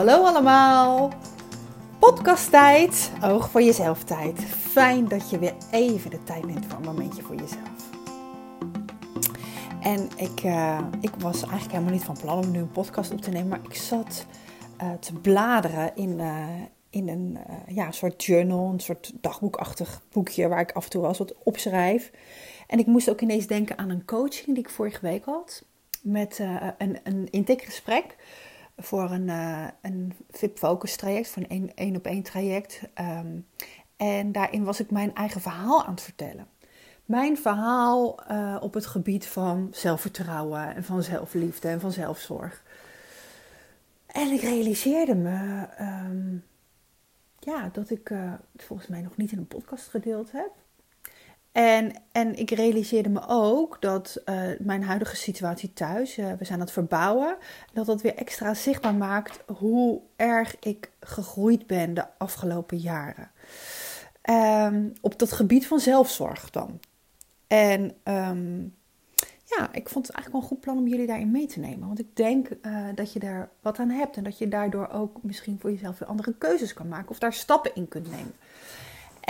hallo allemaal. Podcasttijd, oog voor jezelf tijd. Fijn dat je weer even de tijd neemt voor een momentje voor jezelf. En ik, uh, ik was eigenlijk helemaal niet van plan om nu een podcast op te nemen, maar ik zat uh, te bladeren in, uh, in een ja, soort journal, een soort dagboekachtig boekje waar ik af en toe wel wat opschrijf. En ik moest ook ineens denken aan een coaching die ik vorige week had met een, een intakegesprek voor een, uh, een VIP Focus traject, voor een één op één traject. Um, en daarin was ik mijn eigen verhaal aan het vertellen. Mijn verhaal uh, op het gebied van zelfvertrouwen en van zelfliefde en van zelfzorg. En ik realiseerde me um, ja, dat ik het volgens mij nog niet in een podcast gedeeld heb. En, en ik realiseerde me ook dat uh, mijn huidige situatie thuis, uh, we zijn aan het verbouwen, dat dat weer extra zichtbaar maakt hoe erg ik gegroeid ben de afgelopen jaren. Um, op dat gebied van zelfzorg dan. En um, ja, ik vond het eigenlijk wel een goed plan om jullie daarin mee te nemen. Want ik denk uh, dat je daar wat aan hebt en dat je daardoor ook misschien voor jezelf weer andere keuzes kan maken of daar stappen in kunt nemen.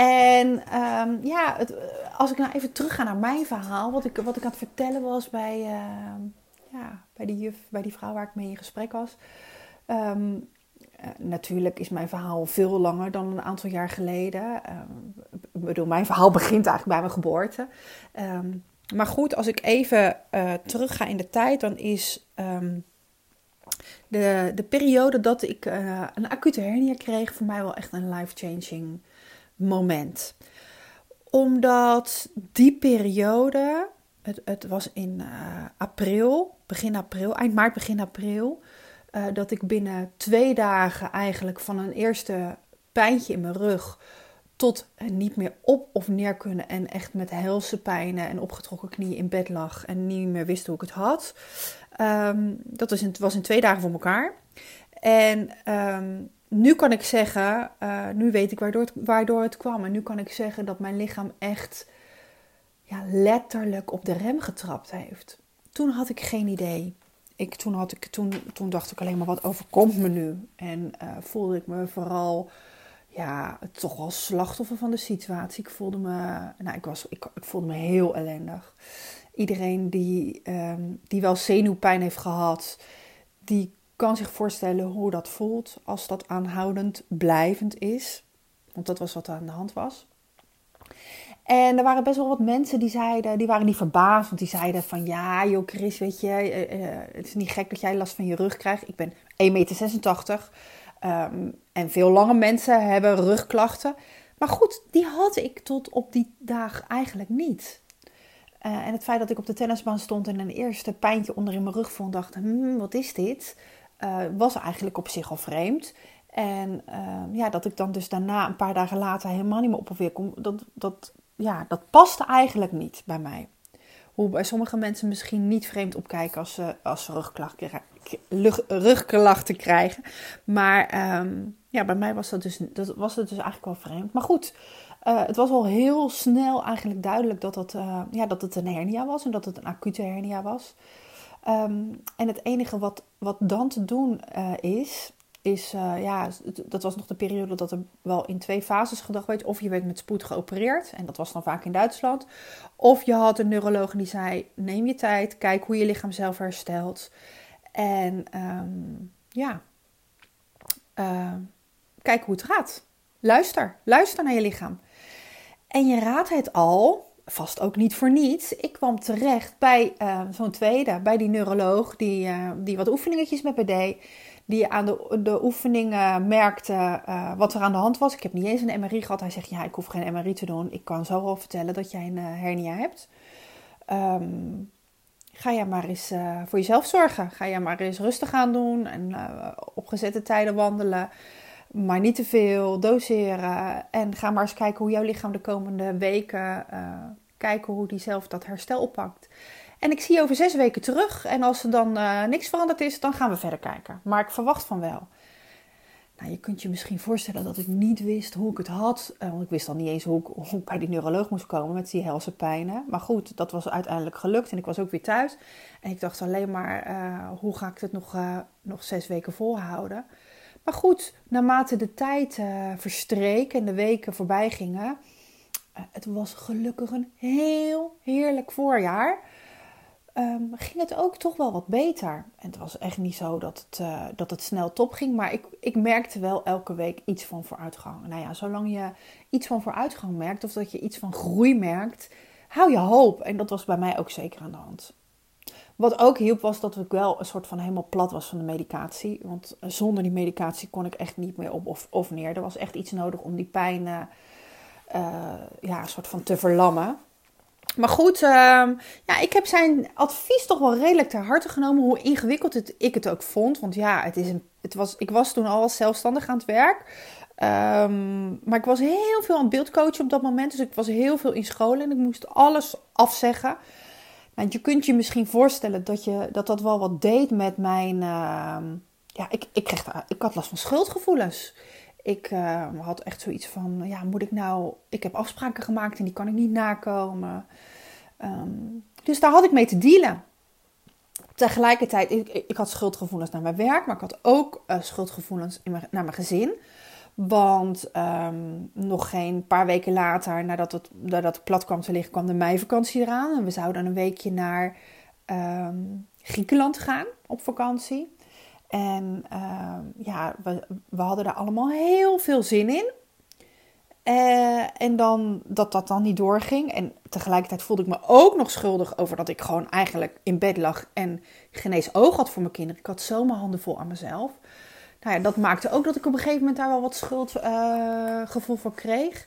En um, ja, het, als ik nou even terug ga naar mijn verhaal, wat ik, wat ik aan het vertellen was bij, uh, ja, bij die juf, bij die vrouw waar ik mee in gesprek was. Um, uh, natuurlijk is mijn verhaal veel langer dan een aantal jaar geleden. Ik bedoel, mijn verhaal begint eigenlijk bij mijn geboorte. maar goed, als ik even uh, terug ga in de tijd, dan is de, de periode dat ik een acute hernia kreeg voor mij wel echt een life-changing moment. Omdat die periode, het, het was in uh, april, begin april, eind maart, begin april, uh, dat ik binnen twee dagen eigenlijk van een eerste pijntje in mijn rug tot niet meer op of neer kunnen en echt met helse pijnen en opgetrokken knieën in bed lag en niet meer wist hoe ik het had. Um, dat was in, was in twee dagen voor elkaar. En um, nu kan ik zeggen, uh, nu weet ik waardoor het, waardoor het kwam. En nu kan ik zeggen dat mijn lichaam echt ja, letterlijk op de rem getrapt heeft. Toen had ik geen idee. Ik, toen, had ik, toen, toen dacht ik alleen maar, wat overkomt me nu? En uh, voelde ik me vooral ja, toch wel slachtoffer van de situatie. Ik voelde me, nou, ik was, ik, voelde me heel ellendig. Iedereen die, um, die wel zenuwpijn heeft gehad, die kan zich voorstellen hoe dat voelt als dat aanhoudend blijvend is. Want dat was wat er aan de hand was. En er waren best wel wat mensen die zeiden, die waren niet verbaasd, want die zeiden van ja, joh Chris, weet je, uh, uh, het is niet gek dat jij last van je rug krijgt. Ik ben 1,86 meter um, en veel lange mensen hebben rugklachten. Maar goed, die had ik tot op die dag eigenlijk niet. Uh, en het feit dat ik op de tennisbaan stond en een eerste pijntje onder in mijn rug vond, dacht, hmm, wat is dit? Uh, was eigenlijk op zich al vreemd. En uh, ja, dat ik dan dus daarna een paar dagen later helemaal niet meer op weer kom, dat, dat, ja, dat paste eigenlijk niet bij mij. Hoe bij sommige mensen misschien niet vreemd opkijken als ze, als ze rugklachten, rugklachten krijgen. Maar um, ja, bij mij was dat, dus, dat was het dus eigenlijk wel vreemd. Maar goed, uh, het was al heel snel eigenlijk duidelijk dat, dat, uh, ja, dat het een hernia was en dat het een acute hernia was. Um, en het enige wat, wat dan te doen uh, is, is uh, ja, dat was nog de periode dat er wel in twee fases gedacht werd. Of je werd met spoed geopereerd, en dat was dan vaak in Duitsland. Of je had een neuroloog die zei: neem je tijd, kijk hoe je lichaam zelf herstelt. En um, ja, uh, kijk hoe het gaat. Luister, luister naar je lichaam. En je raadt het al, vast ook niet voor niets. Ik kwam terecht bij uh, zo'n tweede, bij die neuroloog die, uh, die wat oefeningetjes met me deed. Die aan de, de oefeningen merkte uh, wat er aan de hand was. Ik heb niet eens een MRI gehad. Hij zegt, ja, ik hoef geen MRI te doen. Ik kan zo al vertellen dat jij een hernia hebt. Um, ga jij maar eens voor jezelf zorgen. Ga jij maar eens rustig aan doen en op gezette tijden wandelen maar niet te veel, doseren. En ga maar eens kijken hoe jouw lichaam de komende weken, uh, kijken hoe die zelf dat herstel oppakt. En ik zie je over zes weken terug. En als er dan uh, niks veranderd is, dan gaan we verder kijken. Maar ik verwacht van wel. Nou, je kunt je misschien voorstellen dat ik niet wist hoe ik het had. Uh, want ik wist al niet eens hoe ik, hoe ik bij die neuroloog moest komen met die helse pijnen. Maar goed, dat was uiteindelijk gelukt. En ik was ook weer thuis. En ik dacht alleen maar, hoe ga ik het nog, nog zes weken volhouden? Maar goed, naarmate de tijd uh, verstreek en de weken voorbij gingen, uh, het was gelukkig een heel heerlijk voorjaar. Um, ging het ook toch wel wat beter. En het was echt niet zo dat het, uh, dat het snel top ging, maar ik, ik merkte wel elke week iets van vooruitgang. Nou ja, zolang je iets van vooruitgang merkt of dat je iets van groei merkt, hou je hoop. En dat was bij mij ook zeker aan de hand. Wat ook hielp was dat ik wel een soort van helemaal plat was van de medicatie. Want zonder die medicatie kon ik echt niet meer op of, of neer. Er was echt iets nodig om die pijn uh, uh, ja, een soort van te verlammen. Maar goed, uh, ja, ik heb zijn advies toch wel redelijk ter harte genomen. Hoe ingewikkeld het, ik het ook vond. Want ja, het is een, het was, ik was toen al zelfstandig aan het werk. Um, maar ik was heel veel aan het beeldcoachen op dat moment. Dus ik was heel veel in school en ik moest alles afzeggen. Want je kunt je misschien voorstellen dat je, dat, dat wel wat deed met mijn. Uh, ja, ik, ik, kreeg, ik had last van schuldgevoelens. Ik uh, had echt zoiets van: ja, moet ik nou. Ik heb afspraken gemaakt en die kan ik niet nakomen. Um, dus daar had ik mee te dealen. Tegelijkertijd, ik, ik had schuldgevoelens naar mijn werk, maar ik had ook uh, schuldgevoelens naar mijn gezin. Want um, nog geen paar weken later, nadat het, nadat het plat kwam te liggen, kwam de meivakantie eraan. En we zouden een weekje naar um, Griekenland gaan op vakantie. En uh, ja, we, we, hadden daar allemaal heel veel zin in. Uh, en dan dat dat dan niet doorging. En tegelijkertijd voelde ik me ook nog schuldig over dat ik gewoon eigenlijk in bed lag en geen oog had voor mijn kinderen. Ik had zo mijn handen vol aan mezelf nou ja, dat maakte ook dat ik op een gegeven moment daar wel wat schuldgevoel uh, voor kreeg.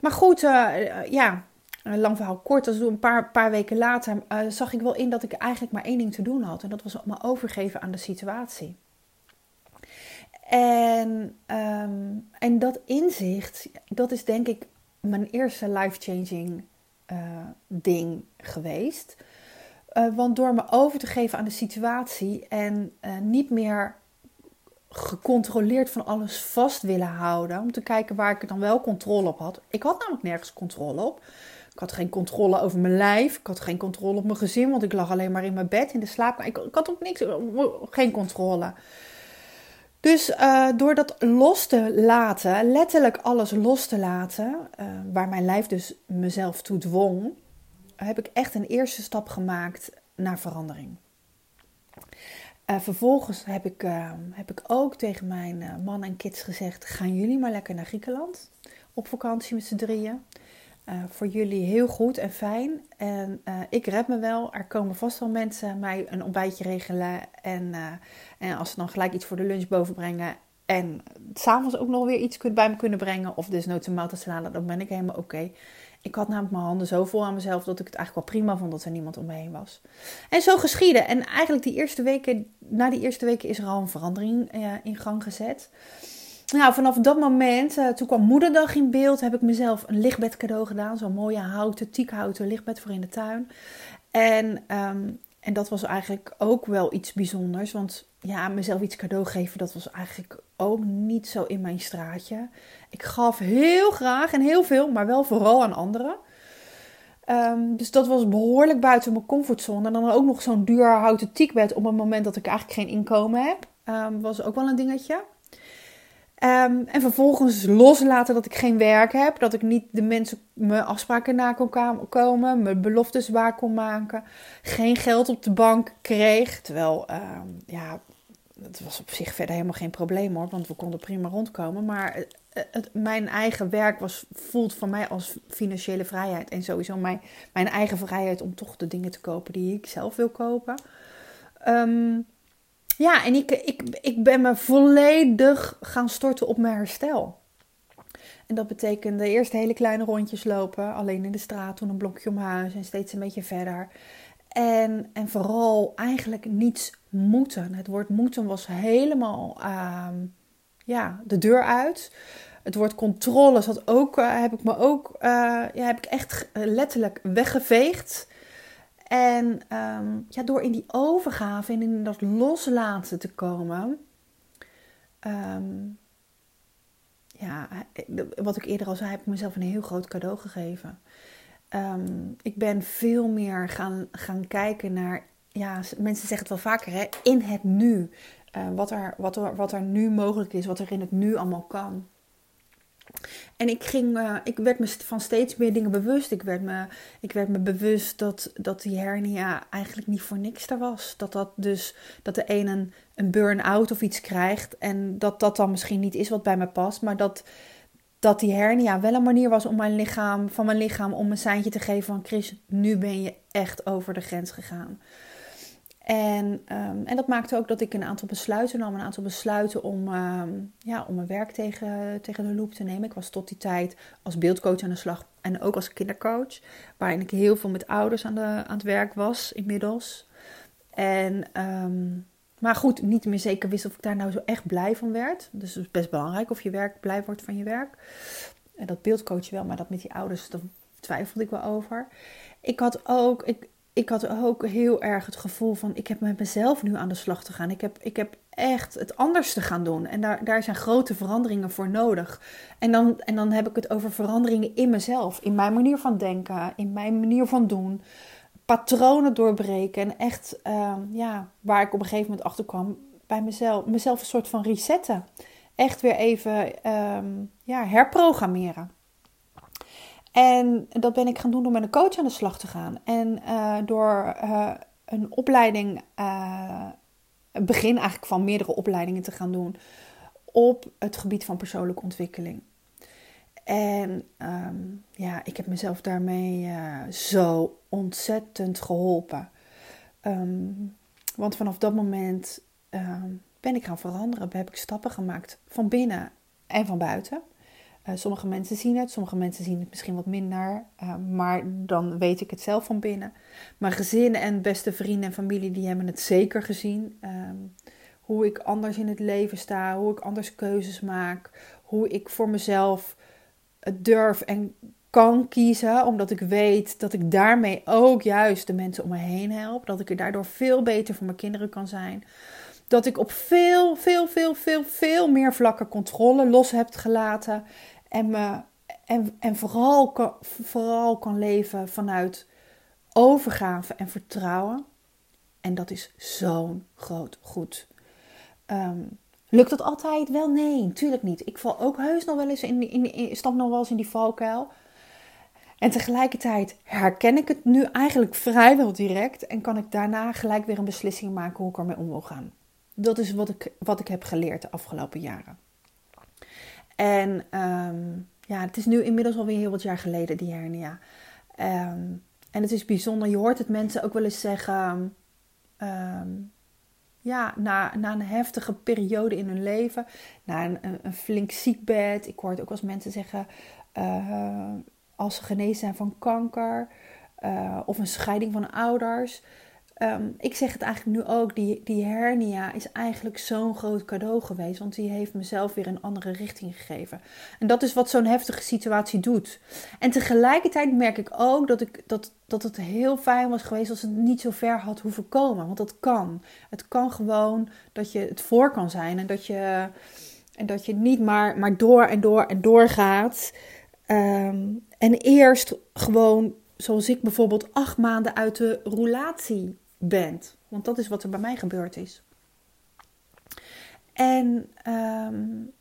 Maar goed, uh, ja, lang verhaal kort. Dus een paar, paar weken later zag ik wel in dat ik eigenlijk maar één ding te doen had. En dat was me overgeven aan de situatie. En, um, en dat inzicht, dat is denk ik mijn eerste life-changing ding geweest. want door me over te geven aan de situatie en niet meer gecontroleerd van alles vast willen houden. Om te kijken waar ik dan wel controle op had. Ik had namelijk nergens controle op. Ik had geen controle over mijn lijf. Ik had geen controle op mijn gezin. Want ik lag alleen maar in mijn bed in de slaap. Ik, ik had ook niks. Geen controle. Dus uh, door dat los te laten, letterlijk alles los te laten, uh, waar mijn lijf dus mezelf toe dwong, heb ik echt een eerste stap gemaakt naar verandering. Uh, vervolgens heb ik, uh, heb ik ook tegen mijn uh, man en kids gezegd: gaan jullie maar lekker naar Griekenland op vakantie met z'n drieën. voor jullie heel goed en fijn. En ik red me wel. Er komen vast wel mensen mij een ontbijtje regelen. En, en als ze dan gelijk iets voor de lunch boven brengen. En s'avonds ook nog weer iets bij me kunnen brengen. Of dus een maaltijdsalade. Dan ben ik helemaal oké. Ik had namelijk mijn handen zo vol aan mezelf dat ik het eigenlijk wel prima vond dat er niemand om me heen was. En zo geschiedde. En eigenlijk die eerste weken, na die eerste weken is er al een verandering uh, in gang gezet. Nou, vanaf dat moment, uh, toen kwam moederdag in beeld, heb ik mezelf een lichtbed cadeau gedaan. Zo'n mooie houten, tiekhouten lichtbed voor in de tuin. En, um, en dat was eigenlijk ook wel iets bijzonders. Want ja, mezelf iets cadeau geven, dat was eigenlijk ook niet zo in mijn straatje. Ik gaf heel graag en heel veel, maar wel vooral aan anderen. Um, dus dat was behoorlijk buiten mijn comfortzone. En dan ook nog zo'n duur houten tiekbed op het moment dat ik eigenlijk geen inkomen heb. Um, was ook wel een dingetje. Um, en vervolgens loslaten dat ik geen werk heb. Dat ik niet de mensen mijn afspraken na kon komen. Mijn beloftes waar kon maken. Geen geld op de bank kreeg. Terwijl, ja, dat was op zich verder helemaal geen probleem hoor, want we konden prima rondkomen. Maar het, mijn eigen werk was, voelt voor mij als financiële vrijheid. En sowieso mijn, mijn eigen vrijheid om toch de dingen te kopen die ik zelf wil kopen. Um, ja, en ik, ik, ik ben me volledig gaan storten op mijn herstel. En dat betekende eerst hele kleine rondjes lopen, alleen in de straat, toen een blokje om huis en steeds een beetje verder. En, en vooral eigenlijk niets moeten. Het woord moeten was helemaal uh, ja, de deur uit. Het woord controle zat ook, uh, heb ik me ook, uh, ja, heb ik echt letterlijk weggeveegd. En um, ja, door in die overgave en in dat loslaten te komen, um, ja, wat ik eerder al zei, heb ik mezelf een heel groot cadeau gegeven. Um, ik ben veel meer gaan, gaan kijken naar, ja, mensen zeggen het wel vaker, hè, in het nu. wat, er, wat, er, wat er nu mogelijk is, wat er in het nu allemaal kan. En ik, ging, uh, ik werd me van steeds meer dingen bewust. Ik werd me, ik werd me bewust dat, dat die hernia eigenlijk niet voor niks daar was. Dat, dat, dus, dat de een een, een burn-out of iets krijgt. En dat dat dan misschien niet is wat bij me past. Maar dat, dat die hernia wel een manier was om mijn lichaam, van mijn lichaam om een seintje te geven van Chris, nu ben je echt over de grens gegaan. En, um, en dat maakte ook dat ik een aantal besluiten nam. Een aantal besluiten om, um, ja, om mijn werk tegen, tegen de loep te nemen. Ik was tot die tijd als beeldcoach aan de slag en ook als kindercoach. Waarin ik heel veel met ouders aan, de, aan het werk was inmiddels. En, um, maar goed, niet meer zeker wist of ik daar nou zo echt blij van werd. Dus het is best belangrijk of je werk blij wordt van je werk. En dat beeldcoach wel, maar dat met die ouders, daar twijfelde ik wel over. Ik had ook, ik, ik had ook heel erg het gevoel van ik heb met mezelf nu aan de slag te gaan. Ik heb, ik heb echt het anders te gaan doen. En daar, daar zijn grote veranderingen voor nodig. En dan, en dan heb ik het over veranderingen in mezelf. In mijn manier van denken, in mijn manier van doen. Patronen doorbreken. En echt, ehm, ja, waar ik op een gegeven moment achter kwam, bij mezelf, mezelf een soort van resetten. Echt weer even ehm, ja, herprogrammeren. En dat ben ik gaan doen door met een coach aan de slag te gaan. En uh, door uh, een opleiding, uh, begin eigenlijk van meerdere opleidingen te gaan doen op het gebied van persoonlijke ontwikkeling. En um, ja, ik heb mezelf daarmee zo ontzettend geholpen. Um, want vanaf dat moment um, ben ik gaan veranderen. Heb ik stappen gemaakt van binnen en van buiten. Uh, sommige mensen zien het, sommige mensen zien het misschien wat minder, uh, maar dan weet ik het zelf van binnen. Mijn gezin en beste vrienden en familie die hebben het zeker gezien. Um, hoe ik anders in het leven sta, hoe ik anders keuzes maak, hoe ik voor mezelf durf en kan kiezen, omdat ik weet dat ik daarmee ook juist de mensen om me heen help, dat ik er daardoor veel beter voor mijn kinderen kan zijn. Dat ik op veel, veel, veel, veel, veel meer vlakken controle los heb gelaten. En, en, en vooral, kan, vooral kan leven vanuit overgave en vertrouwen. En dat is zo'n groot goed. Um, lukt dat altijd? Wel, nee, natuurlijk niet. Ik val ook heus nog wel eens in, in, in stap nog wel eens in die valkuil. En tegelijkertijd herken ik het nu eigenlijk vrijwel direct en kan ik daarna gelijk weer een beslissing maken hoe ik ermee om wil gaan. Dat is wat ik, wat ik heb geleerd de afgelopen jaren. En um, ja, het is nu inmiddels alweer heel wat jaar geleden, die hernia. Um, en het is bijzonder, je hoort het mensen ook wel eens zeggen. Um, ja, na, na een heftige periode in hun leven, na een, een, flink ziekbed. Ik hoor het ook wel eens mensen zeggen, uh, als ze genezen zijn van kanker uh, of een scheiding van ouders. Um, ik zeg het eigenlijk nu ook, die, die hernia is eigenlijk zo'n groot cadeau geweest. Want die heeft mezelf weer een andere richting gegeven. En dat is wat zo'n heftige situatie doet. En tegelijkertijd merk ik ook dat, ik, dat, dat het heel fijn was geweest als het niet zo ver had hoeven komen. Want dat kan. Het kan gewoon dat je het voor kan zijn. En dat je, en dat je niet maar, maar door en door en door gaat. Um, en eerst gewoon zoals ik bijvoorbeeld acht maanden uit de roulatie bent. Want dat is wat er bij mij gebeurd is. En um,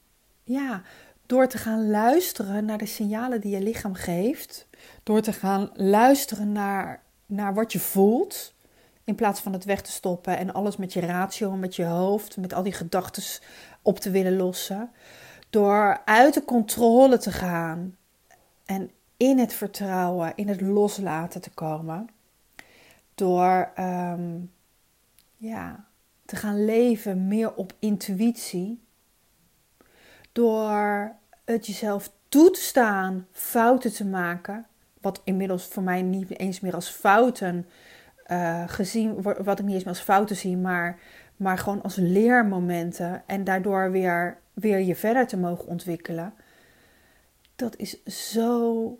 ja, door te gaan luisteren naar de signalen die je lichaam geeft, door te gaan luisteren naar, naar wat je voelt, in plaats van het weg te stoppen en alles met je ratio, met je hoofd, met al die gedachten op te willen lossen, door uit de controle te gaan en in het vertrouwen, in het loslaten te komen, door um, ja, te gaan leven meer op intuïtie. Door het jezelf toe te staan fouten te maken. Wat inmiddels voor mij niet eens meer als fouten uh, gezien Wat ik niet eens meer als fouten zie, maar, maar gewoon als leermomenten. En daardoor weer, weer je verder te mogen ontwikkelen. Dat is zo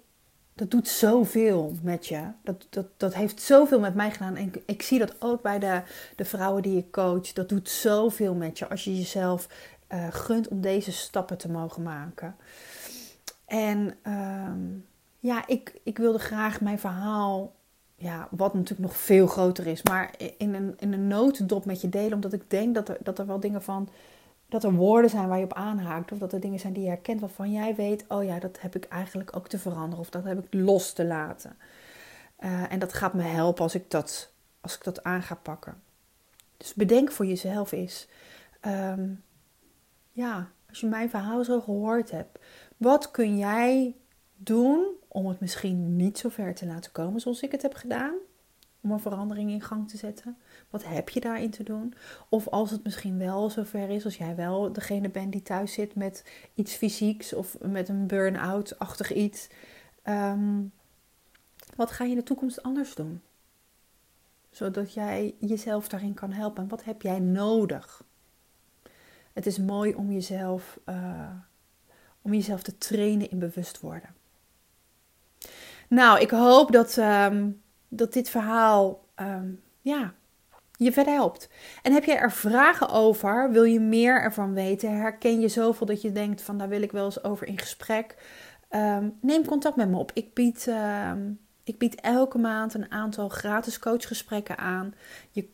dat doet zoveel met je. Dat, dat, dat heeft zoveel met mij gedaan. En ik, zie dat ook bij de, de vrouwen die ik coach. Dat doet zoveel met je als je jezelf uh, gunt om deze stappen te mogen maken. En um, ja, ik, ik wilde graag mijn verhaal ja, wat natuurlijk nog veel groter is, maar in een, in een notendop met je delen, omdat ik denk dat er, dat er wel dingen van, dat er woorden zijn waar je op aanhaakt, of dat er dingen zijn die je herkent waarvan jij weet, oh ja, dat heb ik eigenlijk ook te veranderen, of dat heb ik los te laten. Uh, en dat gaat me helpen als ik dat, als ik dat aan ga pakken. Dus bedenk voor jezelf eens, um, ja, als je mijn verhaal zo gehoord hebt, wat kun jij doen om het misschien niet zo ver te laten komen zoals ik het heb gedaan? Om een verandering in gang te zetten. Wat heb je daarin te doen? Of als het misschien wel zover is, als jij wel degene bent die thuis zit met iets fysieks of met een burn-out-achtig iets. Ehm, wat ga je in de toekomst anders doen? Zodat jij jezelf daarin kan helpen. En wat heb jij nodig? Het is mooi om jezelf, uh, om jezelf te trainen in bewust worden. Nou, ik hoop dat, um, dat dit verhaal um, ja, je verder helpt. En heb jij er vragen over? Wil je meer ervan weten? Herken je zoveel dat je denkt van daar wil ik wel eens over in gesprek? Um, neem contact met me op. Ik bied ik bied elke maand een aantal gratis coachgesprekken aan. Je,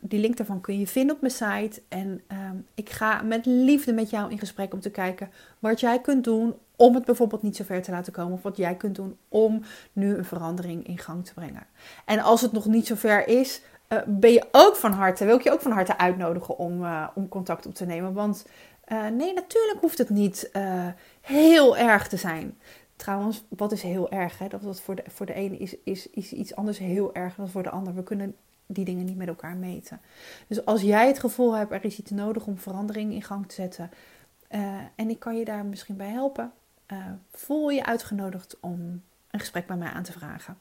die, link daarvan kun je vinden op mijn site. En ehm, ik ga met liefde met jou in gesprek om te kijken wat jij kunt doen om het bijvoorbeeld niet zo ver te laten komen. Of wat jij kunt doen om nu een verandering in gang te brengen. En als het nog niet zo ver is, uh, ben je ook van harte, wil ik je ook van harte uitnodigen om, uh, om contact op te nemen. Want uh, nee, natuurlijk hoeft het niet heel erg te zijn. Trouwens, wat is heel erg? Hè? Dat, dat voor, de, voor de ene is, is, is iets anders heel erg dan voor de ander. We kunnen die dingen niet met elkaar meten. Dus als jij het gevoel hebt, er is iets nodig om verandering in gang te zetten. Uh, en ik kan je daar misschien bij helpen. Uh, voel je uitgenodigd om een gesprek bij mij aan te vragen.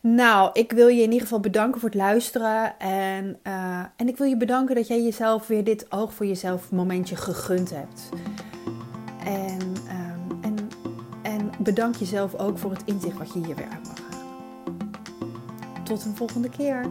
Nou, ik wil je in ieder geval bedanken voor het luisteren. En, uh, en ik wil je bedanken dat jij jezelf weer dit oog voor jezelf momentje gegund hebt. Bedank jezelf ook voor het inzicht wat je hier weer uit mag halen. Tot een volgende keer.